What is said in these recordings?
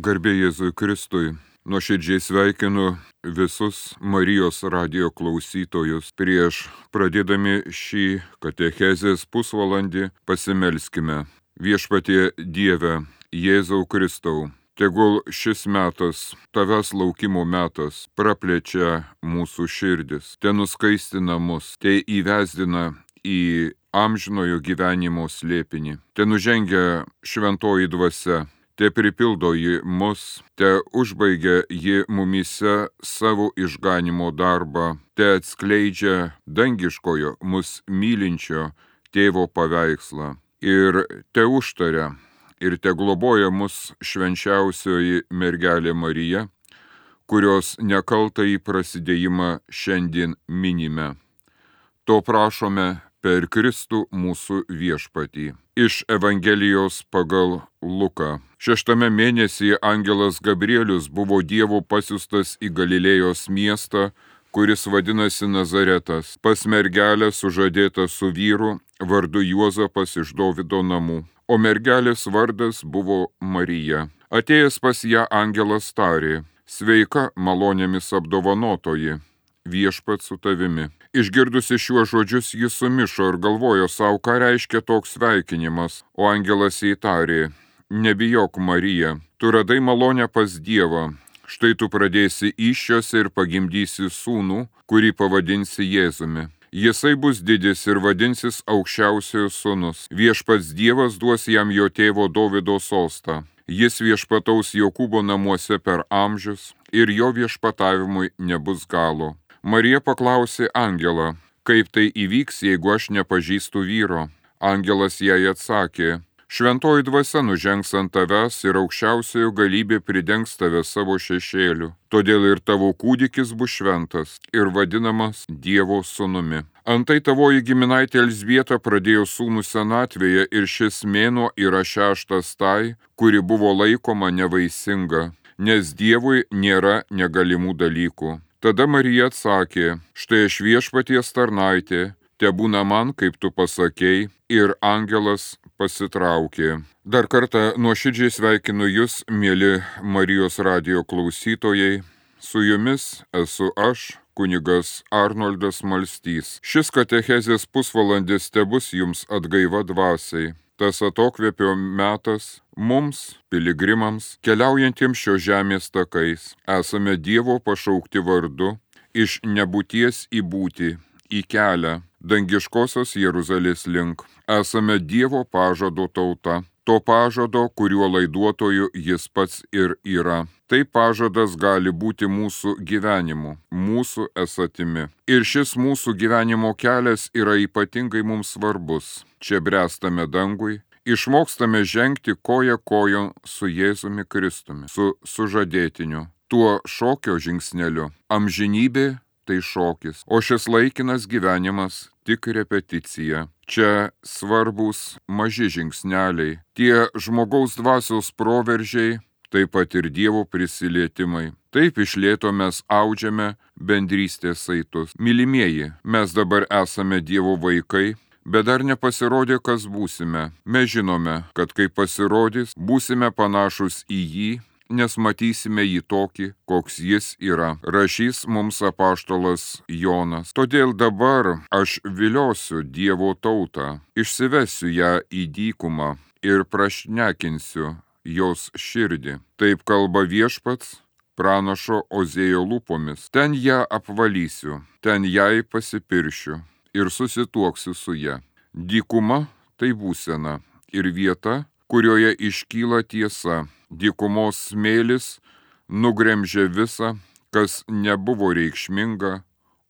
Garbė Jėzui Kristui. Nuoširdžiai sveikinu visus Marijos radio klausytojus. Prieš pradėdami šį katechezės pusvalandį pasimelskime. Viešpatie Dieve, Jėzau Kristau, tegul šis metas, tavęs laukimo metas, praplečia mūsų širdis, te nuskaistina mus, te įvesdina į amžinojo gyvenimo slėpinį, te nužengia šventoji dvasia te pripildo ji mus, te užbaigia ji mumise savo išganimo darbą, te atskleidžia dangiškojo mus mylinčio tėvo paveikslą ir te užtaria ir te globoja mus švenčiausioji mergelė Marija, kurios nekaltai prasidėjimą šiandien minime. To prašome per Kristų mūsų viešpatį. Iš Evangelijos pagal Luką. Šeštame mėnesyje angelas Gabrielius buvo Dievo pasiustas į Galilėjos miestą, kuris vadinasi Nazaretas, pas mergelę sužadėta su vyru vardu Juozapas iš Dovido namų, o mergelės vardas buvo Marija. Atėjęs pas ją angelas tarė, sveika malonėmis apdovanotoji, viešpat su tavimi. Išgirdusi šiuos žodžius jis sumišo ir galvojo savo, ką reiškia toks sveikinimas, o angelas įtarė, Nebijok, Marija, tu radai malonę pas Dievą. Štai tu pradėsi iššiose ir pagimdysi sūnų, kurį pavadinsi Jėzumi. Jisai bus didis ir vadinsis aukščiausiojo sūnus. Viešpats Dievas duos jam jo tėvo Davido sostą. Jis viešpataus Jokūbo namuose per amžius ir jo viešpatavimui nebus galo. Marija paklausė Angelą, kaip tai įvyks, jeigu aš nepažįstu vyro. Angelas jai atsakė, Šventoji dvasia nužengs ant tavęs ir aukščiausiojo galybė pridengs tave savo šešėliu. Todėl ir tavo kūdikis bus šventas ir vadinamas Dievo sūnumi. Antai tavoji giminaitė Elsbieta pradėjo sūnų senatvėje ir šis mėnuo yra šeštas tai, kuri buvo laikoma nevaisinga, nes Dievui nėra negalimų dalykų. Tada Marija atsakė, štai aš viešpaties tarnaitė, te būna man, kaip tu pasakėjai, ir angelas pasitraukė. Dar kartą nuoširdžiai sveikinu Jūs, mėly Marijos radio klausytojai. Su Jumis esu aš, kunigas Arnoldas Malstys. Šis katechezės pusvalandis tebus Jums atgaiva dvasiai. Tas atokvėpio metas mums, piligrimams, keliaujantiems šio žemės takais, esame Dievo pašaukti vardu iš nebūties į būti, į kelią, dangiškosios Jeruzalės link. Esame Dievo pažado tauta, to pažado, kuriuo laiduotoju jis pats ir yra. Tai pažadas gali būti mūsų gyvenimu, mūsų esatimi. Ir šis mūsų gyvenimo kelias yra ypatingai mums svarbus. Čia bręstame dangui, išmokstame žengti koja kojon su Jėzumi Kristumi, su sužadėtiniu, tuo šokio žingsneliu. Amžinybė tai šokis, o šis laikinas gyvenimas tik repeticija. Čia svarbus maži žingsneliai, tie žmogaus dvasios proveržiai, taip pat ir Dievo prisilietimai. Taip išlėto mes audžiame bendrystės saitus. Mylimieji, mes dabar esame Dievo vaikai, bet dar nepasirodė, kas būsime. Mes žinome, kad kai pasirodys, būsime panašus į jį nes matysime jį tokį, koks jis yra, rašys mums apaštalas Jonas. Todėl dabar aš viliosiu Dievo tautą, išsivesiu ją į dykumą ir prašnekinsiu jos širdį. Taip kalba viešpats pranašo Ozėjo lūpomis. Ten ją apvalysiu, ten jai pasipiršiu ir susituoksiu su ją. Dykuma tai būsena ir vieta, kurioje iškyla tiesa dykumos smėlis nugremžė visą, kas nebuvo reikšminga,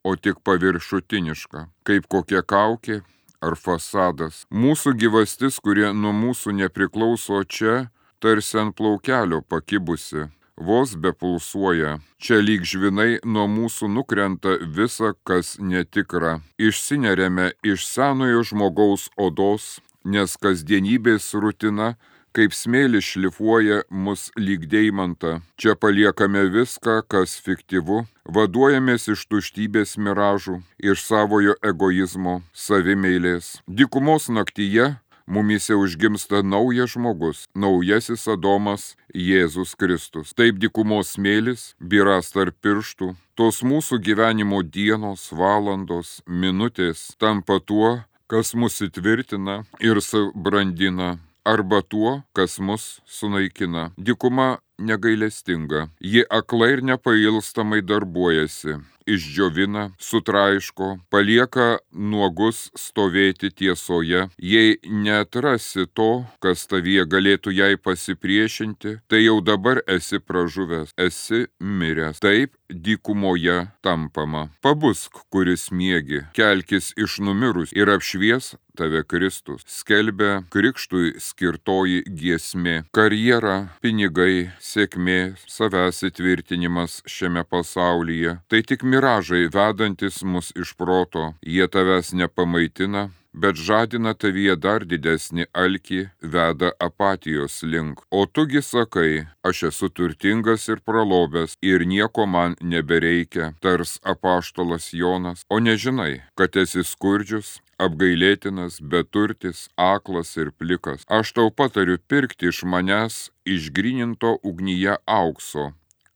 o tik paviršutiniška, kaip kokia kaukė ar fasadas. Mūsų gyvastis, kurie nuo mūsų nepriklauso čia, tarsi ant plaukelio pakibusi, vos bepulsuoja. Čia lyg žvinai nuo mūsų nukrenta visa, kas netikra. Išsinerėme iš senojo žmogaus odos, nes kasdienybės rutina kaip smėlis šlifuoja mus lyg deimantą. Čia paliekame viską, kas fiktyvu, vaduojamės iš tuštybės miražų, iš savojo egoizmo, savimeilės. Dykumos naktyje mumise užgimsta naujas žmogus, naujasis Adomas Jėzus Kristus. Taip dikumos smėlis biras tarp pirštų, tos mūsų gyvenimo dienos, valandos, minutės tampa tuo, kas mus įtvirtina ir subrandina arba tuo, kas mus sunaikina. Dikuma negailestinga, ji aklai ir nepailstamai darbuojasi, išdžiovina, sutraiško, palieka nuogus stovėti tiesoje. Jei netrasi to, kas tavyje galėtų jai pasipriešinti, tai jau dabar esi pražuvęs, esi miręs. Taip dykumoje tampama. Pabusk, kuris miegi, kelkis iš numirus ir apšvies tave Kristus. Skelbia krikštui skirtoji giesmė. Karjera, pinigai, sėkmė, savęs įtvirtinimas šiame pasaulyje - tai tik miražai vedantis mus iš proto. Jie tavęs nepamaitina, bet žadina tavyje dar didesnį alkį, veda apatijos link. O tugi sakai, aš esu turtingas ir pralobęs ir nieko man nebereikia, tars apaštalas Jonas, o nežinai, kad esi skurdžius, apgailėtinas, beturtis, aklas ir plikas. Aš tau patariu pirkti iš manęs išgrininto ugnyje aukso,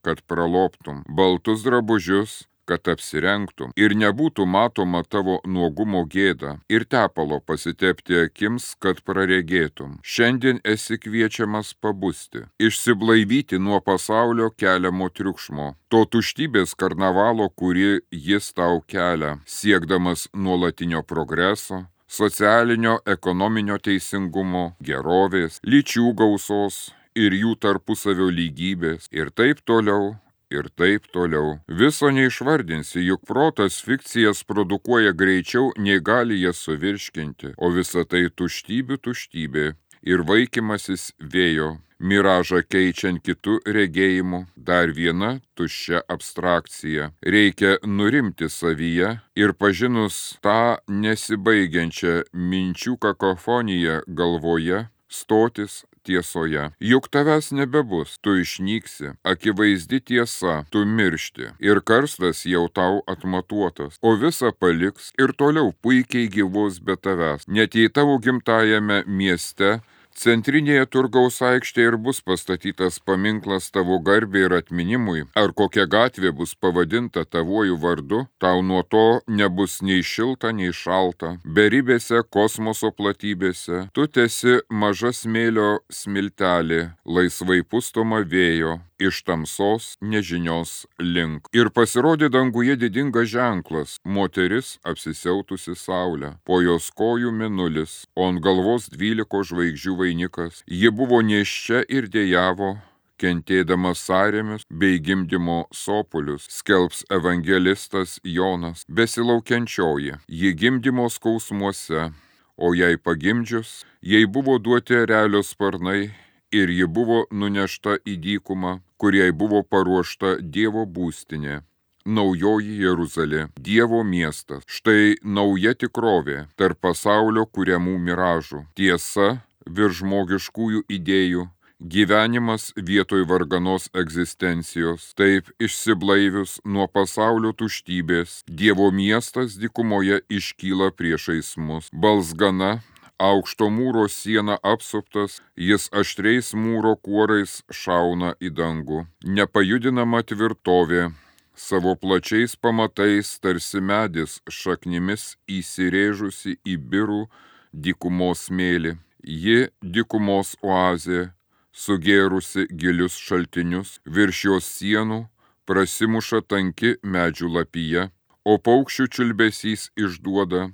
kad praloptum baltus drabužius, kad apsirengtum ir nebūtų matoma tavo nuogumo gėda ir tepalo pasitepti akims, kad praregėtum. Šiandien esi kviečiamas pabusti, išsiblaivyti nuo pasaulio keliamo triukšmo, to tuštybės karnavalo, kurį jis tau kelia, siekdamas nuolatinio progreso, socialinio, ekonominio teisingumo, gerovės, lyčių gausos ir jų tarpusavio lygybės ir taip toliau ir taip toliau. Viso neišvardinsi, juk protas fikcijas produkuoja greičiau, nei gali jas suvirškinti, o visa tai tuštybių tuštybė ir vaikimasis vėjo, miražą keičiant kitų regėjimų, dar viena tuščia abstrakcija. Reikia nurimti savyje ir pažinus tą nesibaigiančią minčių kakofoniją galvoje, stotis tiesoje. Juk tavęs nebebus, tu išnyksi, akivaizdi tiesa, tu miršti ir karstas jau tau atmatuotas, o visa paliks ir toliau puikiai gyvos be tavęs. Net jei tavo gimtajame mieste Centrinėje turgaus aikštėje ir bus pastatytas paminklas tavo garbė ir atminimui, ar kokia gatvė bus pavadinta tavojų vardu, tau nuo to nebus nei šilta, nei šalta. Beribėse kosmoso platybėse tu tesi maža smėlio smiltelė, laisvai pustoma vėjo, iš tamsos nežinios link. Ir pasirodė danguje didingas ženklas - moteris apsisiautusi saulę, po jos kojų minulis, o ant galvos dvyliko žvaigždžių vainikas. Ji buvo neščia ir dėjavo, kentėdamas sąrėmis bei gimdymo sopulius, skelbs evangelistas Jonas, besilaukiančioji, ji gimdymo skausmuose, o jai pagimdžius, jai buvo duoti realios sparnai ir ji buvo nunešta į dykumą, kuriai buvo paruošta Dievo būstinė. Naujoji Jeruzalė, Dievo miestas, štai nauja tikrovė tarp pasaulio kuriamų miražų, tiesa virš žmogiškųjų idėjų, gyvenimas vietoj varganos egzistencijos, taip išsiblaivius nuo pasaulio tuštybės, Dievo miestas dikumoje iškyla priešais mus. Balsgana aukšto mūro siena apsuptas, jis aštriais mūro kuorais šauna į dangų. Nepajudinama tvirtovė, savo plačiais pamatais tarsi medis šaknimis įsirėžusi į birų dykumos smėlį. Ji dykumos oazė, sugėrusi gilius šaltinius, virš jos sienų prasimuša tanki medžių lapyje, o paukščių čiulbesys išduoda,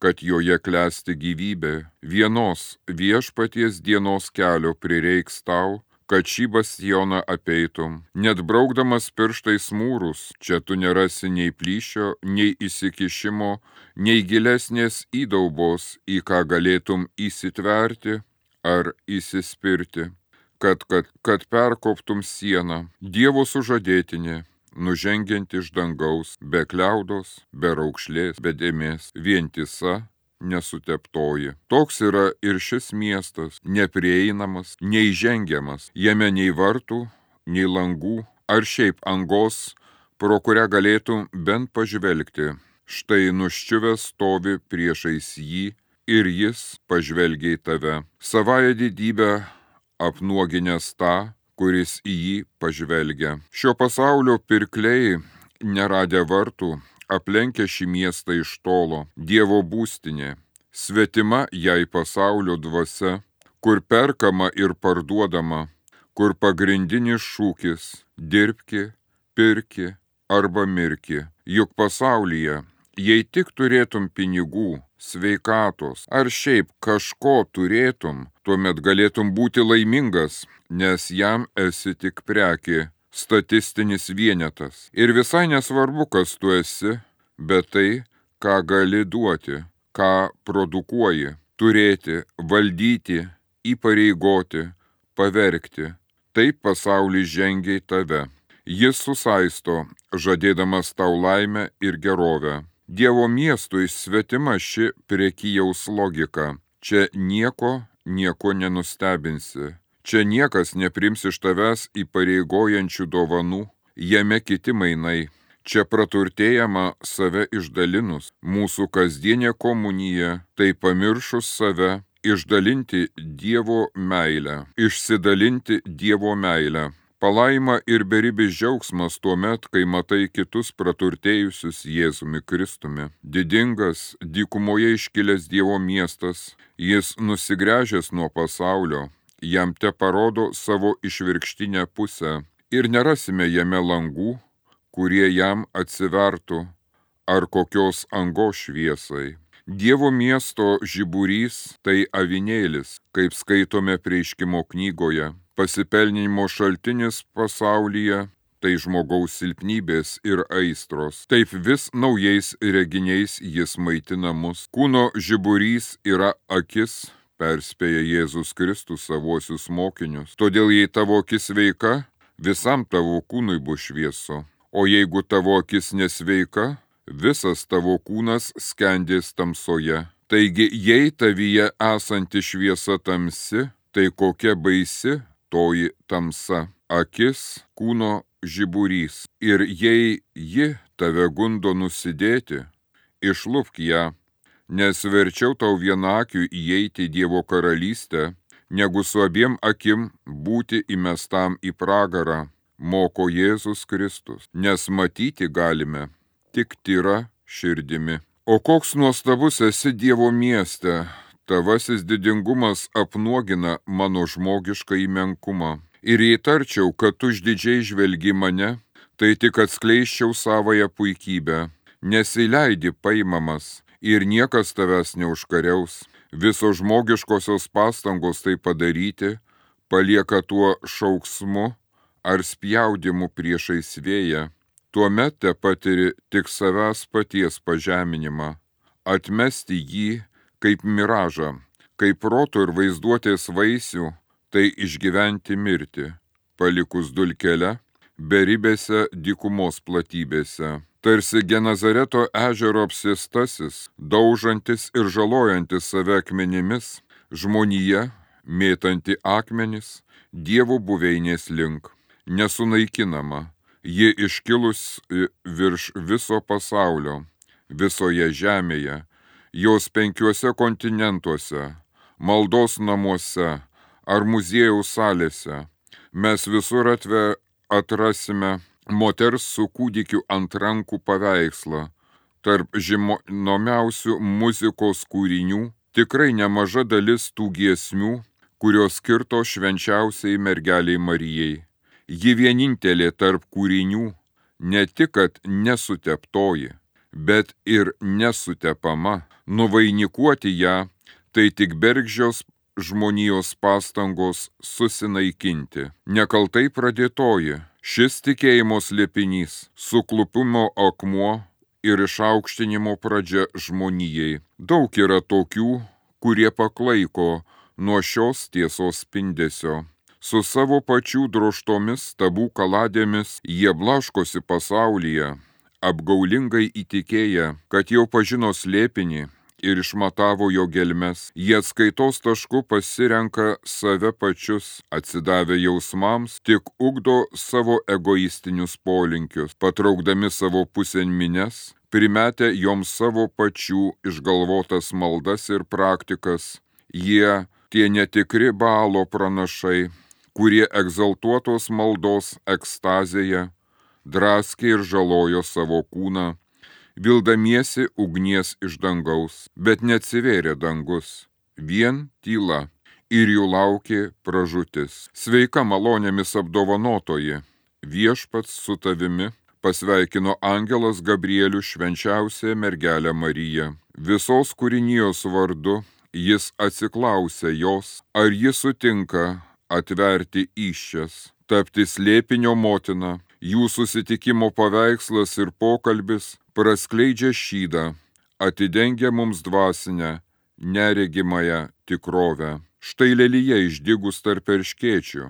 kad joje klesti gyvybė, vienos viešpaties dienos kelio prireiks tau, kad šį bastioną apeitum. Net braukdamas pirštais mūrus, čia tu nerasi nei plyšio, nei įsikišimo, nei gilesnės įdaubos, į ką galėtum įsitverti ar įsispirti, kad, kad, kad perkoptum sieną, Dievo sužadėtinė, nužengiant iš dangaus, be kliaudos, be raukšlės, be dėmės, vientisa, nesuteptoji. Toks yra ir šis miestas, neprieinamas, neįžengiamas, jame nei vartų, nei langų, ar šiaip angos, pro kurią galėtum bent pažvelgti. Štai nuščiuvęs stovi priešais jį ir jis pažvelgia į tave, savąją didybę apnuoginęs tą, kuris į jį pažvelgia. Šio pasaulio pirkliai, neradę vartų, aplenkia šį miestą iš tolo, Dievo būstinė, svetima jai pasaulio dvasia, kur perkama ir parduodama, kur pagrindinis šūkis - dirbki, pirki arba mirki. Juk pasaulyje, jei tik turėtum pinigų, sveikatos ar šiaip kažko turėtum, tuomet galėtum būti laimingas, nes jam esi tik prekė, statistinis vienetas. Ir visai nesvarbu, kas tu esi, bet tai, ką gali duoti, ką produkuoji, turėti, valdyti, įpareigoti, pavergti. Taip pasaulis žengia į tave. Jis susaisto, žadėdamas tau laimę ir gerovę. Dievo miestui svetima ši priekyjaus logika. Čia nieko, nieko nenustebinsi. Čia niekas neprims iš tavęs įpareigojančių dovanų, jame kiti mainai. Čia praturtėjama save išdalinus, mūsų kasdienė komunija, tai pamiršus save, išdalinti Dievo meilę, išsidalinti Dievo meilę. Palaima ir beribis džiaugsmas tuo met, kai matai kitus praturtėjusius Jėzumi Kristumi. Didingas, dykumoje iškilęs Dievo miestas, jis nusigręžęs nuo pasaulio, jam te parodo savo išvirkštinę pusę ir nerasime jame langų, kurie jam atsivertų, ar kokios angos šviesai. Dievo miesto žiburys tai avinėlis, kaip skaitome prieiškimo knygoje pasipelnimo šaltinis pasaulyje tai žmogaus silpnybės ir aistros. Taip vis naujais reginiais jis maitina mus. Kūno žiburys yra akis, perspėja Jėzus Kristus savosius mokinius. Todėl jei tavo akis sveika, visam tavo kūnui bus šviesu. O jeigu tavo akis nesveika, visas tavo kūnas skendės tamsoje. Taigi, jei tavyje esanti šviesa tamsi, tai kokia baisi toji tamsa, akis kūno žiburys. Ir jei ji tave gundo nusidėti, išlūpk ją, nes verčiau tau vienakiu įeiti į Dievo karalystę, negu su abiem akim būti įmestam į pragarą, moko Jėzus Kristus, nes matyti galime tik tyra širdimi. O koks nuostabus esi Dievo mieste, tavasis didingumas apnuogina mano žmogišką įmenkumą. Ir jei tarčiau, kad tu išdidžiai žvelgi mane, tai tik atskleiščiau savoją puikybę, nesileidi paimamas ir niekas tavęs neužkariaus. Visos žmogiškosios pastangos tai padaryti palieka tuo šauksmu ar spjaudimu priešais vėją. Tuomet te patiri tik savęs paties pažeminimą. Atmesti jį kaip miražą, kaip proto ir vaizduotės vaisių, tai išgyventi mirti, palikus dulkelę, beribėse dykumos platybėse. Tarsi Genazareto ežero apsistasis, daužantis ir žalojantis save akmenimis, žmonija, mėtanti akmenis, Dievo buveinės link, nesunaikinama, ji iškilus virš viso pasaulio, visoje žemėje, jos penkiuose kontinentuose, maldos namuose ar muziejaus salėse, mes visur atve atrasime moters su kūdikiu ant rankų paveikslą. Tarp žinomiausių muzikos kūrinių tikrai nemaža dalis tų giesmių, kurios skirto švenčiausiai mergeliai Marijai. Ji vienintelė tarp kūrinių, ne tik, kad nesuteptoji, bet ir nesutepama, nuvainikuoti ją, tai tik bergžios žmonijos pastangos susinaikinti. Nekaltai pradėtoji, šis tikėjimo slėpinys, suklupimo akmuo ir išaukštinimo pradžia žmonijai. Daug yra tokių, kurie paklaiko nuo šios tiesos spindesio. Su savo pačių droštomis tabų kaladėmis jie blaškosi pasaulyje, apgaulingai įtikėję, kad jau pažino slėpinį ir išmatavo jo gelmes, jie atskaitos tašku pasirenka save pačius, atsidavę jausmams, tik ugdo savo egoistinius polinkius, patraukdami savo pusėn mines, primetę joms savo pačių išgalvotas maldas ir praktikas. Jie tie netikri balo pranašai, kurie egzaltuotos maldos ekstazėje draskė ir žalojo savo kūną, vildamiesi ugnies iš dangaus, bet neatsivėrė dangus, vien tyla ir jų laukė pražutis. Sveika malonėmis apdovanotoji, viešpats su tavimi, pasveikino angelas Gabrielių švenčiausią mergelę Mariją. Visos kūrinijos vardu jis atsiklausė jos, ar ji sutinka atverti iššias, tapti slėpinio motina. Jų susitikimo paveikslas ir pokalbis praskleidžia šydą, atidengia mums dvasinę, neregimąją tikrovę. Štai lelyje išdygus tarp erškėčių.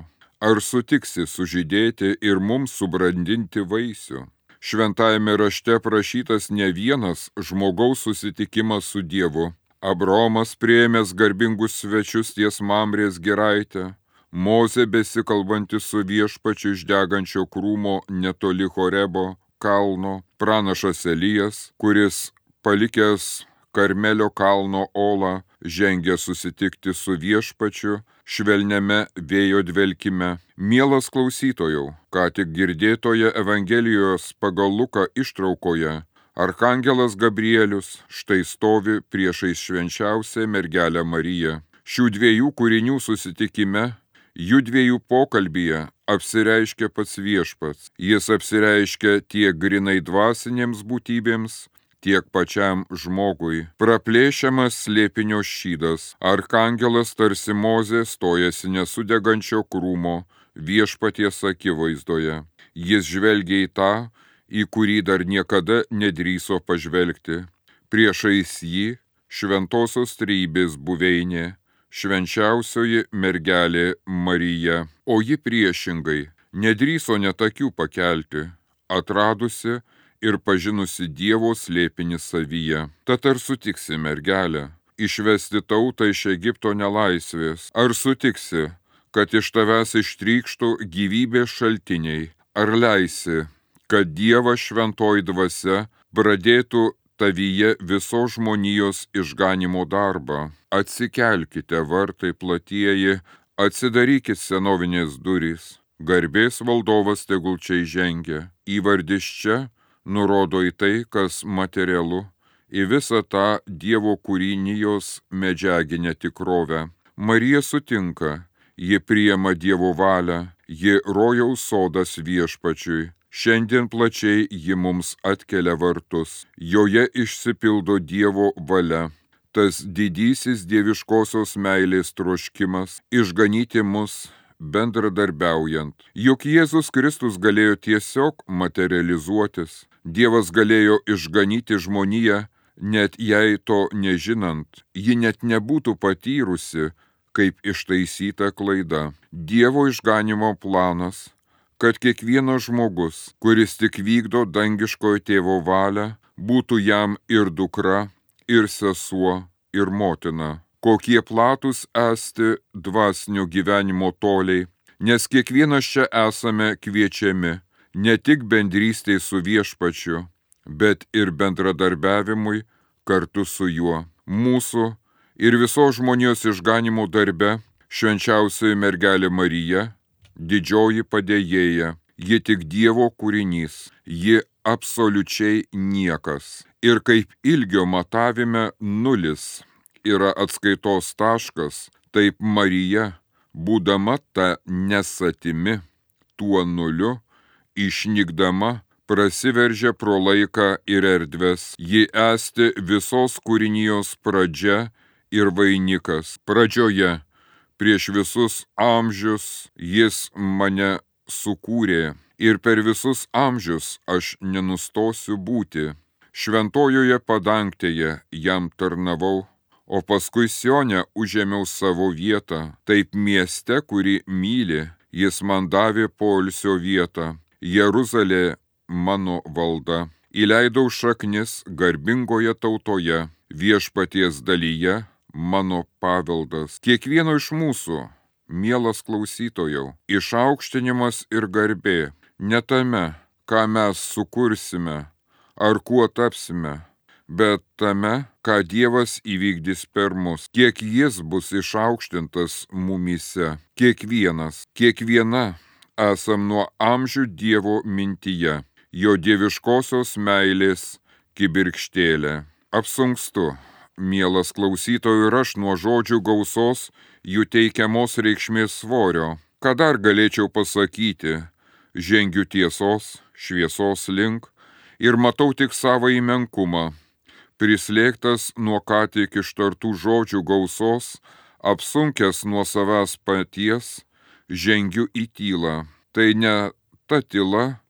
Ar sutiksi sužydėti ir mums subrandinti vaisių? Šventajame rašte prašytas ne vienas žmogaus susitikimas su Dievu. Abromas prieėmęs garbingus svečius ties Mamrės geraitę, Moze besikalbanti su viešpačiu iš degančio krūmo netoli Horebo kalno, pranašas Elijas, kuris palikęs Karmelio kalno olą žengė susitikti su viešpačiu švelniame vėjo dvelkime. Mielas klausytojau, ką tik girdėtoje Evangelijos pagal Luką ištraukoje, Arkangelas Gabrielius štai stovi priešais švenčiausią mergelę Mariją. Šių dviejų kūrinių susitikime, jų dviejų pokalbyje apsireiškia pats viešpats. Jis apsireiškia tiek grinai dvasinėms būtybėms, tiek pačiam žmogui. Praplėšiamas slėpinio šydas, arkangelas tarsi mozė stojasi nesudegančio krūmo viešpaties akivaizdoje. Jis žvelgia į tą, į kurį dar niekada nedryso pažvelgti. Priešais jį šventosios trybės buveinė, švenčiausioji mergelė Marija, o ji priešingai nedryso netakių pakelti, atradusi, ir pažinusi Dievo slėpinį savyje. Tad ar sutiksi, mergelę, išvesti tautą iš Egipto nelaisvės? Ar sutiksi, kad iš tavęs ištrykštų gyvybės šaltiniai? Ar leisi, kad Dievas šventoji dvasia pradėtų tavyje visos žmonijos išganimo darbą? Atsikelkite vartai platieji, atsidarykit senovinės durys. Garbės valdovas tegul čia įžengia. Įvardis čia nurodo į tai, kas materialu, į visą tą Dievo kūrinijos medžiaginę tikrovę. Marija sutinka, ji priema Dievo valią, ji rojaus sodas viešpačiui. Šiandien plačiai ji mums atkelia vartus, joje išsipildo Dievo valia. Tas didysis dieviškosios meilės troškimas išganyti mus bendradarbiaujant. Juk Jėzus Kristus galėjo tiesiog materializuotis, Dievas galėjo išganyti žmoniją, net jei to nežinant, ji net nebūtų patyrusi, kaip ištaisyta klaida. Dievo išganimo planas, kad kiekvienas žmogus, kuris tik vykdo dangiškojo tėvo valią, būtų jam ir dukra, ir sesuo, ir motina. Kokie platus esti dvasinio gyvenimo toliai, nes kiekvienas čia esame kviečiami ne tik bendrystėj su viešpačiu, bet ir bendradarbiavimui kartu su juo. Mūsų ir visos žmonijos išganimo darbe švenčiausioji mergelė Marija, didžioji padėjėja, ji tik Dievo kūrinys, ji absoliučiai niekas. Ir kaip ilgio matavime nulis yra atskaitos taškas, taip Marija, būdama ta nesatimi, tuo nuliu, išnykdama prasiveržia pro laiką ir erdves. Ji esti visos kūrinijos pradžia ir vainikas. Pradžioje, prieš visus amžius, jis mane sukūrė ir per visus amžius aš nenustosiu būti. Šventojoje padangtėje jam tarnavau, o paskui Sionę užėmiau savo vietą. Taip mieste, kurį myli, jis man davė polsio vietą. Jeruzalė mano valda, įleidau šaknis garbingoje tautoje, viešpaties dalyje mano paveldas. Kiekvieno iš mūsų, mielas klausytojau, išaukštinimas ir garbė ne tame, ką mes sukursime ar kuo tapsime, bet tame, ką Dievas įvykdys per mus, kiek Jis bus išaukštintas mumyse, kiekvienas, kiekviena esam nuo amžių Dievo mintyje, jo dieviškosios meilės kibirkštėlė. Apsunkstu, mielas klausytojų ir aš nuo žodžių gausos jų teikiamos reikšmės svorio. Ką dar galėčiau pasakyti? Žengiu tiesos, šviesos link ir matau tik savo įmenkumą. Prislėgtas nuo ką tik ištartų žodžių gausos, apsunkęs nuo savęs paties, žengiu į tylą. Tai ne ta tyla,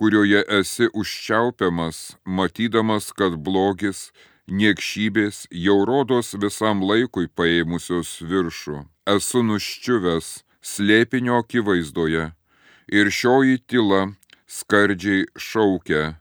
kurioje esi užčiaupiamas, matydamas, kad blogis niekšybės jau rodos visam laikui paėmusios viršų. Esu nuščiuvęs slėpinio akivaizdoje ir šioji tyla skardžiai šaukia.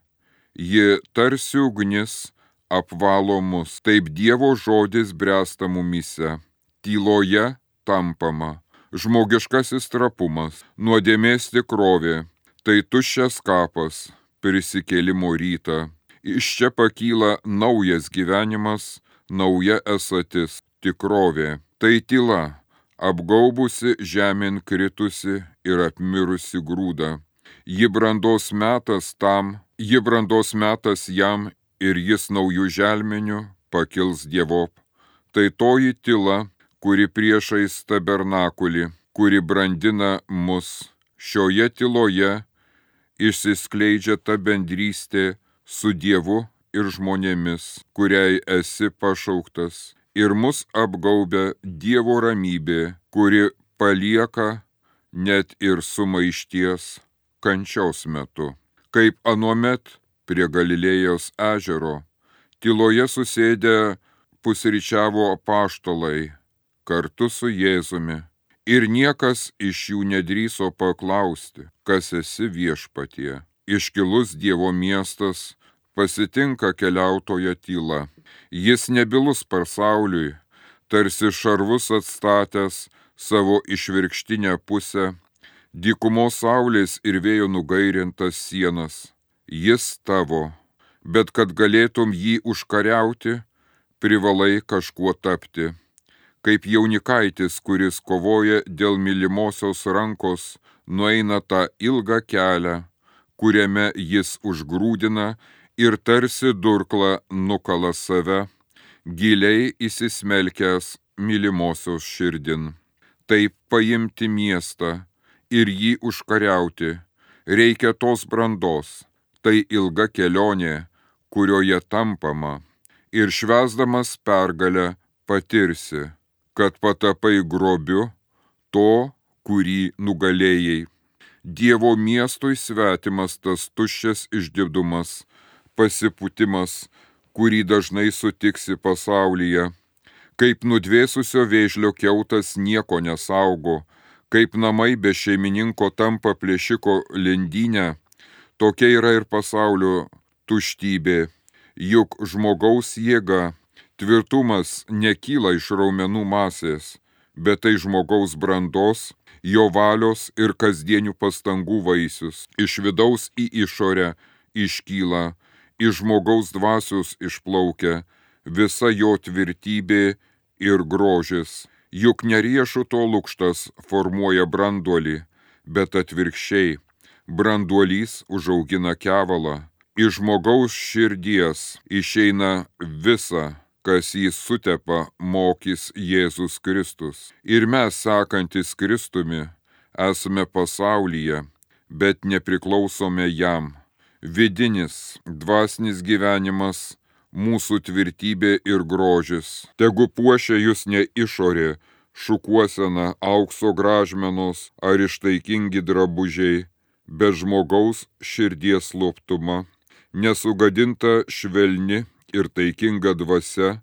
Ji tarsi ugnis apvalo mus, taip Dievo žodis bręsta mumise. Tyloje tampama. Žmogiškasis trapumas, nuodėmės tikrovė, tai tuščias kapas, prisikėlimo rytą iš čia pakyla naujas gyvenimas, nauja esatis, tikrovė. Tai tyla, apgaubusi žemėn kritusi ir apmirusi grūdą. Ji brandos metas tam, ji brandos metas jam ir jis naujų želmenių pakils dievop. Tai toji tyla, kuri priešais tabernakulį, kuri brandina mus. Šioje tyloje išsiskleidžia ta bendrystė, su Dievu ir žmonėmis, kuriai esi pašauktas, ir mus apgaubia Dievo ramybė, kuri palieka net ir sumaišties kančiaus metu. Kaip anuomet prie Galilėjos ežero, tyloje susėdę pusryčiavo apaštalai kartu su Jėzumi. Ir niekas iš jų nedryso paklausti, kas esi viešpatie. Iškilus Dievo miestas pasitinka keliautoja tyla. Jis nebilus pasauliui, tarsi šarvus atstatęs savo išvirkštinę pusę, dykumos saulės ir vėjo nugairintas sienas. Jis tavo, bet kad galėtum jį užkariauti, privalai kažkuo tapti. Kaip jaunikaitis, kuris kovoja dėl mylimosios rankos, nueina tą ilgą kelią, kuriame jis užgrūdina ir tarsi durkla nukala save, giliai įsismelkęs mylimosios širdin. Taip paimti miestą ir jį užkariauti reikia tos brandos, tai ilga kelionė, kurioje tampama, ir švesdamas pergalę patirsi, kad patapai grobiu to, kurį nugalėjai. Dievo miestui svetimas tas tuščias išdidumas, pasiputimas, kurį dažnai sutiksi pasaulyje, kaip nudvėsusio vėžlio keutas nieko nesaugo, kaip namai be šeimininko tampa plėšiko lendynę, tokia yra ir pasaulio tuštybė, juk žmogaus jėga, tvirtumas nekyla iš raumenų masės, bet tai žmogaus brandos, jo valios ir kasdienių pastangų vaisius, iš vidaus į išorę iškyla iš žmogaus dvasios išplaukia visa jo tvirtybė ir grožis. Juk neriešuto lūkštas formuoja branduolį, bet atvirkščiai branduolys užaugina kevalą. Iš žmogaus širdies išeina visa, kas jį sutepa, mokys Jėzus Kristus. Ir mes, sekantis Kristumi, esame pasaulyje, bet nepriklausome jam vidinis, dvasinis gyvenimas, mūsų tvirtybė ir grožis. Tegu puošia jūs ne išorė, šukuosena, aukso gražmenos ar ištaikingi drabužiai, bet žmogaus širdies loptuma, nesugadinta švelni ir taikinga dvasia,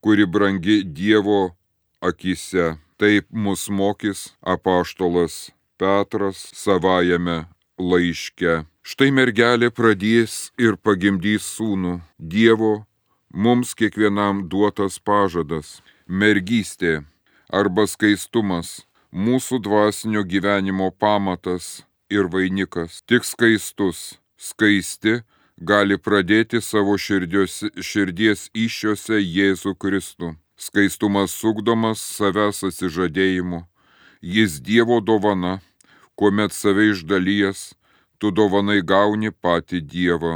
kuri brangi Dievo akise. Taip mus mokys apaštolas Petras savajame laiške. Štai mergelė pradės ir pagimdys sūnų. Dievo mums kiekvienam duotas pažadas - mergystė arba skaistumas - mūsų dvasinio gyvenimo pamatas ir vainikas. Tik skaistus, skaisti gali pradėti savo širdios, širdies iššiose Jėzų Kristų. Skaistumas sukdomas savęs atsižadėjimu. Jis Dievo dovana, kuomet save išdalyjas, tu dovanai gauni patį Dievą.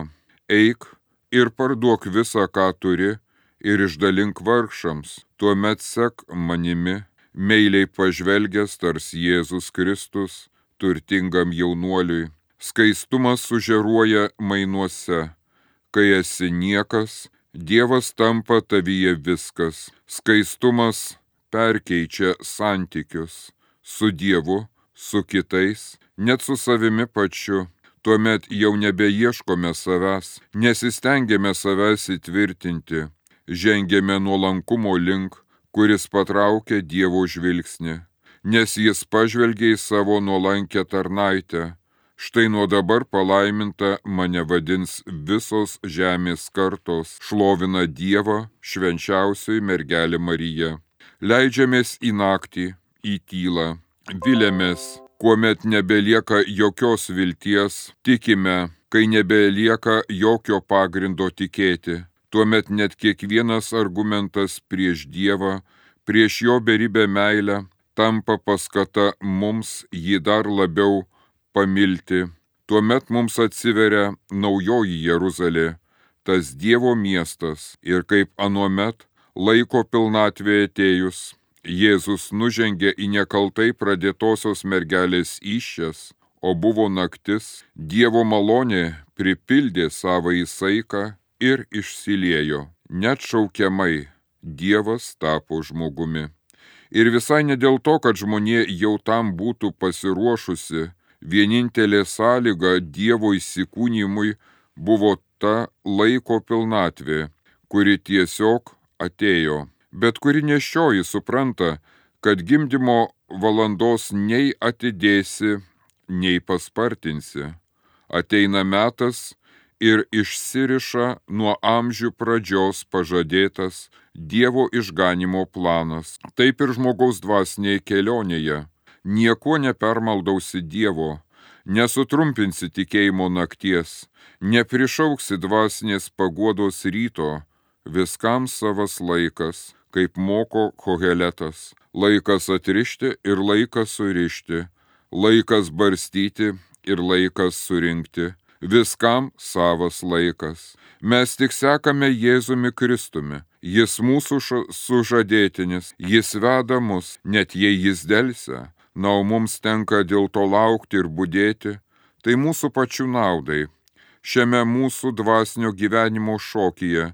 Eik ir parduok visą, ką turi, ir išdalink vargšams, tuomet sek manimi, meiliai pažvelgęs tars Jėzus Kristus, turtingam jaunuoliui. Skaistumas sužeruoja mainuose. Kai esi niekas, Dievas tampa tavyje viskas. Skaistumas perkeičia santykius su Dievu, su kitais, net su savimi pačiu. Tuomet jau nebeieškome savęs, nesistengėme savęs įtvirtinti, žengėme nuolankumo link, kuris patraukia Dievo žvilgsnį, nes jis pažvelgia į savo nuolankę tarnaitę. Štai nuo dabar palaiminta mane vadins visos žemės kartos, šlovina Dievą, švenčiausioji mergelė Marija. Leidžiamės į naktį, į tylą, vilėmės, kuomet nebelieka jokios vilties, tikime, kai nebelieka jokio pagrindo tikėti. Tuomet net kiekvienas argumentas prieš Dievą, prieš jo beribę meilę tampa paskata mums jį dar labiau pamilti. Tuomet mums atsiveria naujoji Jeruzalė, tas Dievo miestas ir kaip anuomet laiko pilnatvė atėjus, Jėzus nužengė į nekaltai pradėtosios mergelės iššias, o buvo naktis, Dievo malonė pripildė savo įsaiką ir išsiliejo. Net šaukiamai Dievas tapo žmogumi. Ir visai ne dėl to, kad žmonė jau tam būtų pasiruošusi, vienintelė sąlyga Dievo įsikūnymui buvo ta laiko pilnatvė, kuri tiesiog atėjo, bet kuri nešioji supranta, kad gimdymo valandos nei atidėsi, nei paspartinsi. Ateina metas, ir išsiriša nuo amžių pradžios pažadėtas Dievo išganimo planas. Taip ir žmogaus dvasinėje kelionėje. Niekuo nepermaldausi Dievo, nesutrumpinsi tikėjimo nakties, neprišauksi dvasinės paguodos ryto, viskam savas laikas, kaip moko koheletas. Laikas atrišti ir laikas surišti, laikas barstyti ir laikas surinkti viskam savas laikas. Mes tik sekame Jėzumi Kristumi. Jis mūsų sužadėtinis, jis veda mus, net jei jis dėlse. Na, o mums tenka dėl to laukti ir būdėti, tai mūsų pačių naudai. Šiame mūsų dvasinio gyvenimo šokyje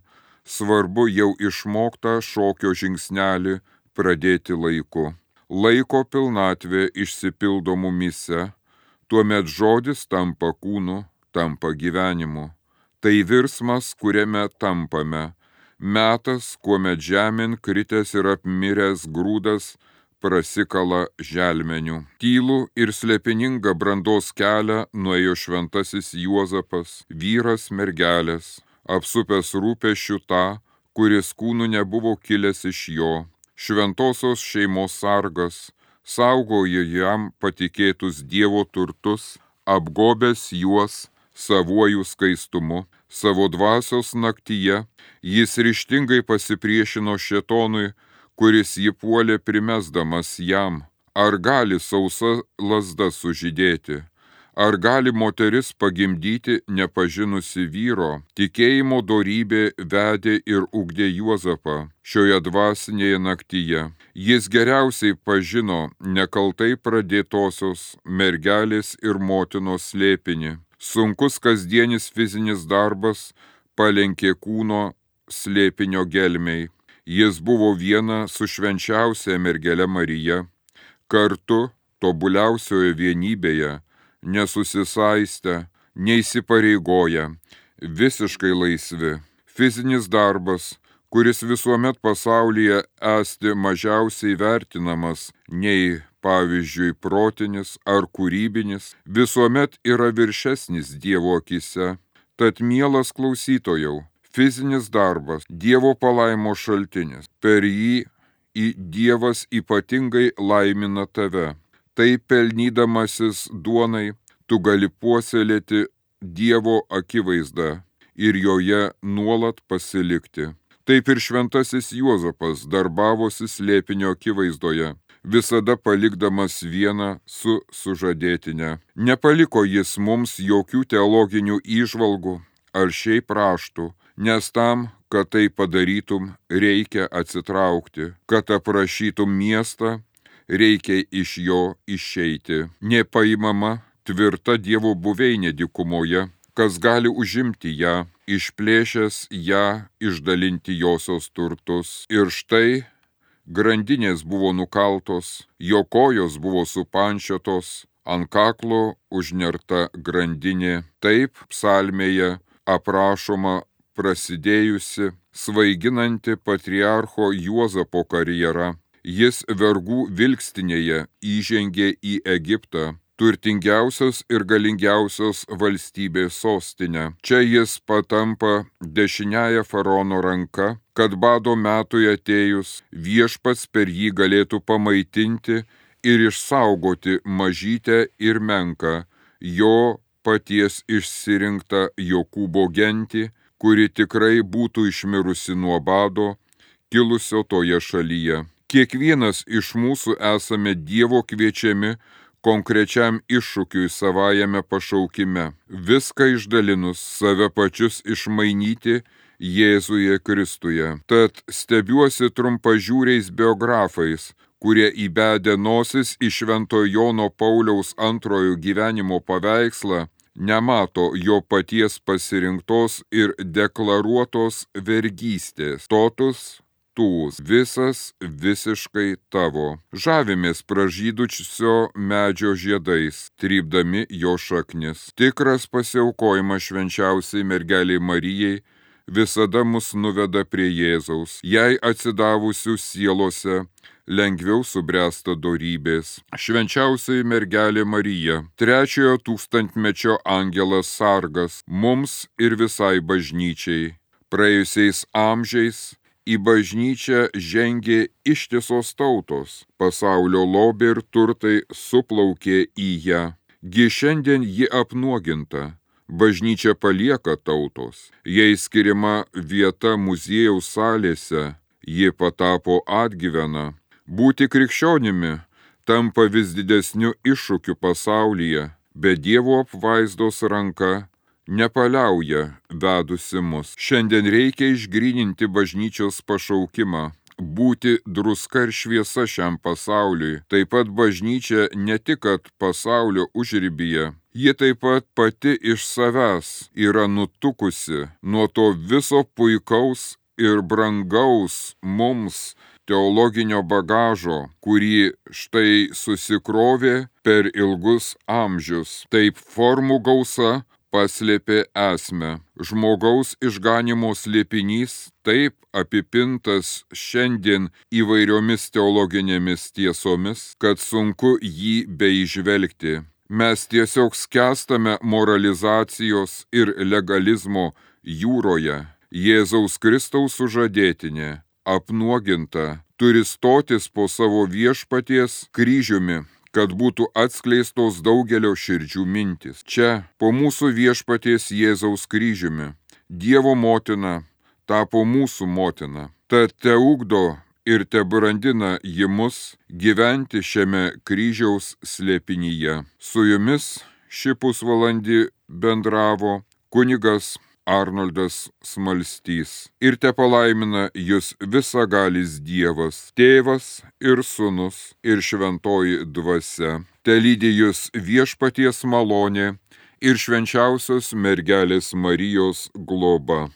svarbu jau išmoktą šokio žingsnelį pradėti laiku. Laiko pilnatvė išsipildo mumise, tuomet žodis tampa kūnu, tampa gyvenimu. Tai virsmas, kuriame tampame. Metas, kuomet žemėn kritęs ir apmiręs grūdas prasikala želmenių. Tylų ir slėpiningą brandos kelią nuėjo šventasis Juozapas, vyras mergelės, apsupęs rūpešių tą, kuris kūnų nebuvo kilęs iš jo. Šventosios šeimos sargas saugojo jam patikėtus Dievo turtus, apgobęs juos savuoju skaistumu, savo dvasios naktyje, jis ryštingai pasipriešino šetonui, kuris jį puolė primesdamas jam, ar gali sausa lasda sužydėti, ar gali moteris pagimdyti nepažinusi vyro, tikėjimo darybė vedė ir ugdė Juozapą šioje dvasinėje naktyje. Jis geriausiai pažino nekaltai pradėtosios mergelės ir motinos slėpinį Sunkus kasdienis fizinis darbas palenkė kūno slėpinio gelmiai. Jis buvo viena su švenčiausia mergelė Marija, kartu tobuliausioje vienybėje, nesusisaistę, neįsipareigoję, visiškai laisvi. Fizinis darbas, kuris visuomet pasaulyje esti mažiausiai vertinamas nei pavyzdžiui, protinis ar kūrybinis, visuomet yra viršesnis Dievo akise. Tad mielas klausytojau, fizinis darbas Dievo palaimo šaltinis. Per jį į Dievas ypatingai laimina tave. Tai pelnydamasis duonai, tu gali puoselėti Dievo akivaizdą. ir joje nuolat pasilikti. Taip ir šventasis Juozapas darbavosi slėpinio akivaizdoje, visada palikdamas vieną su sužadėtinė. Nepaliko jis mums jokių teologinių įžvalgų ar šiaip raštų, nes tam, kad tai padarytum, reikia atsitraukti, kad aprašytum miestą, reikia iš jo išeiti. Nepaimama tvirta Dievo buveinė dikumoje, kas gali užimti ją, išplėšęs ją, išdalinti josios turtus. Ir štai grandinės buvo nukaltos, jo kojos buvo supančiotos, ant kaklo užnerta grandinė. Taip psalmėje aprašoma prasidėjusi svaiginanti patriarcho Juozapo karjera. Jis vergų vilkstinėje įžengė į Egiptą, turtingiausios ir galingiausios valstybės sostinę. Čia jis patampa dešiniaja farono ranka, kad bado metui atėjus viešpats per jį galėtų pamaitinti ir išsaugoti mažytę ir menką jo paties išsirinktą Jokūbo gentį, kuri tikrai būtų išmirusi nuo bado, kilusio toje šalyje. Kiekvienas iš mūsų esame Dievo kviečiami konkrečiam iššūkiui savajame pašaukime, viską išdalinus save pačius išmainyti Jėzuje Kristuje. Tad stebiuosi trumpažiūriais biografais, kurie įbedę nosis į Švento Jono Pauliaus antrojo gyvenimo paveikslą, nemato jo paties pasirinktos ir deklaruotos vergystės. Totus tūs, visas visiškai tavo. Žavimės pražydučio medžio žiedais, trypdami jo šaknis. Tikras pasiaukojimas švenčiausiai mergeliai Marijai visada mus nuveda prie Jėzaus. Jai atsidavusių sielose lengviau subręsta dorybės. Švenčiausiai mergelė Marija, trečiojo tūkstantmečio angelas sargas, mums ir visai bažnyčiai. Praėjusiais amžiais į bažnyčią žengė ištisos tautos, pasaulio lobė ir turtai suplaukė į ją. Gi šiandien ji apnuoginta, bažnyčia palieka tautos, jai skiriama vieta muziejaus salėse, ji patapo atgyvena. Būti krikščionimi tampa vis didesniu iššūkiu pasaulyje, bet Dievo apvaizdos ranka nepaliauja vedusi mus. Šiandien reikia išgryninti bažnyčios pašaukimą būti druska ir šviesa šiam pasauliui. Taip pat bažnyčia ne tik, kad pasaulio užrybyje, ji taip pat pati iš savęs yra nutukusi nuo to viso puikaus ir brangaus mums teologinio bagažo, kurį štai susikrovė per ilgus amžius. Taip formų gausa paslėpė esmę. Žmogaus išganimo slėpinys taip apipintas šiandien įvairiomis teologinėmis tiesomis, kad sunku jį beižvelgti. Mes tiesiog skęstame moralizacijos ir legalizmo jūroje. Jėzaus Kristaus sužadėtinė, apnuoginta, turi stotis po savo viešpaties kryžiumi kad būtų atskleistos daugelio širdžių mintis. Čia, po mūsų viešpaties Jėzaus kryžiumi, Dievo motina tapo mūsų motina. Tad te ugdo ir te brandina ji mus gyventi šiame kryžiaus slėpinyje. Su jumis šį pusvalandį bendravo kunigas Arnoldas Smalstys. Ir te palaimina jūs visagalis Dievas, tėvas ir sunus ir šventoji dvasia. Te lydi jūs viešpaties malonė ir švenčiausios mergelės Marijos globa.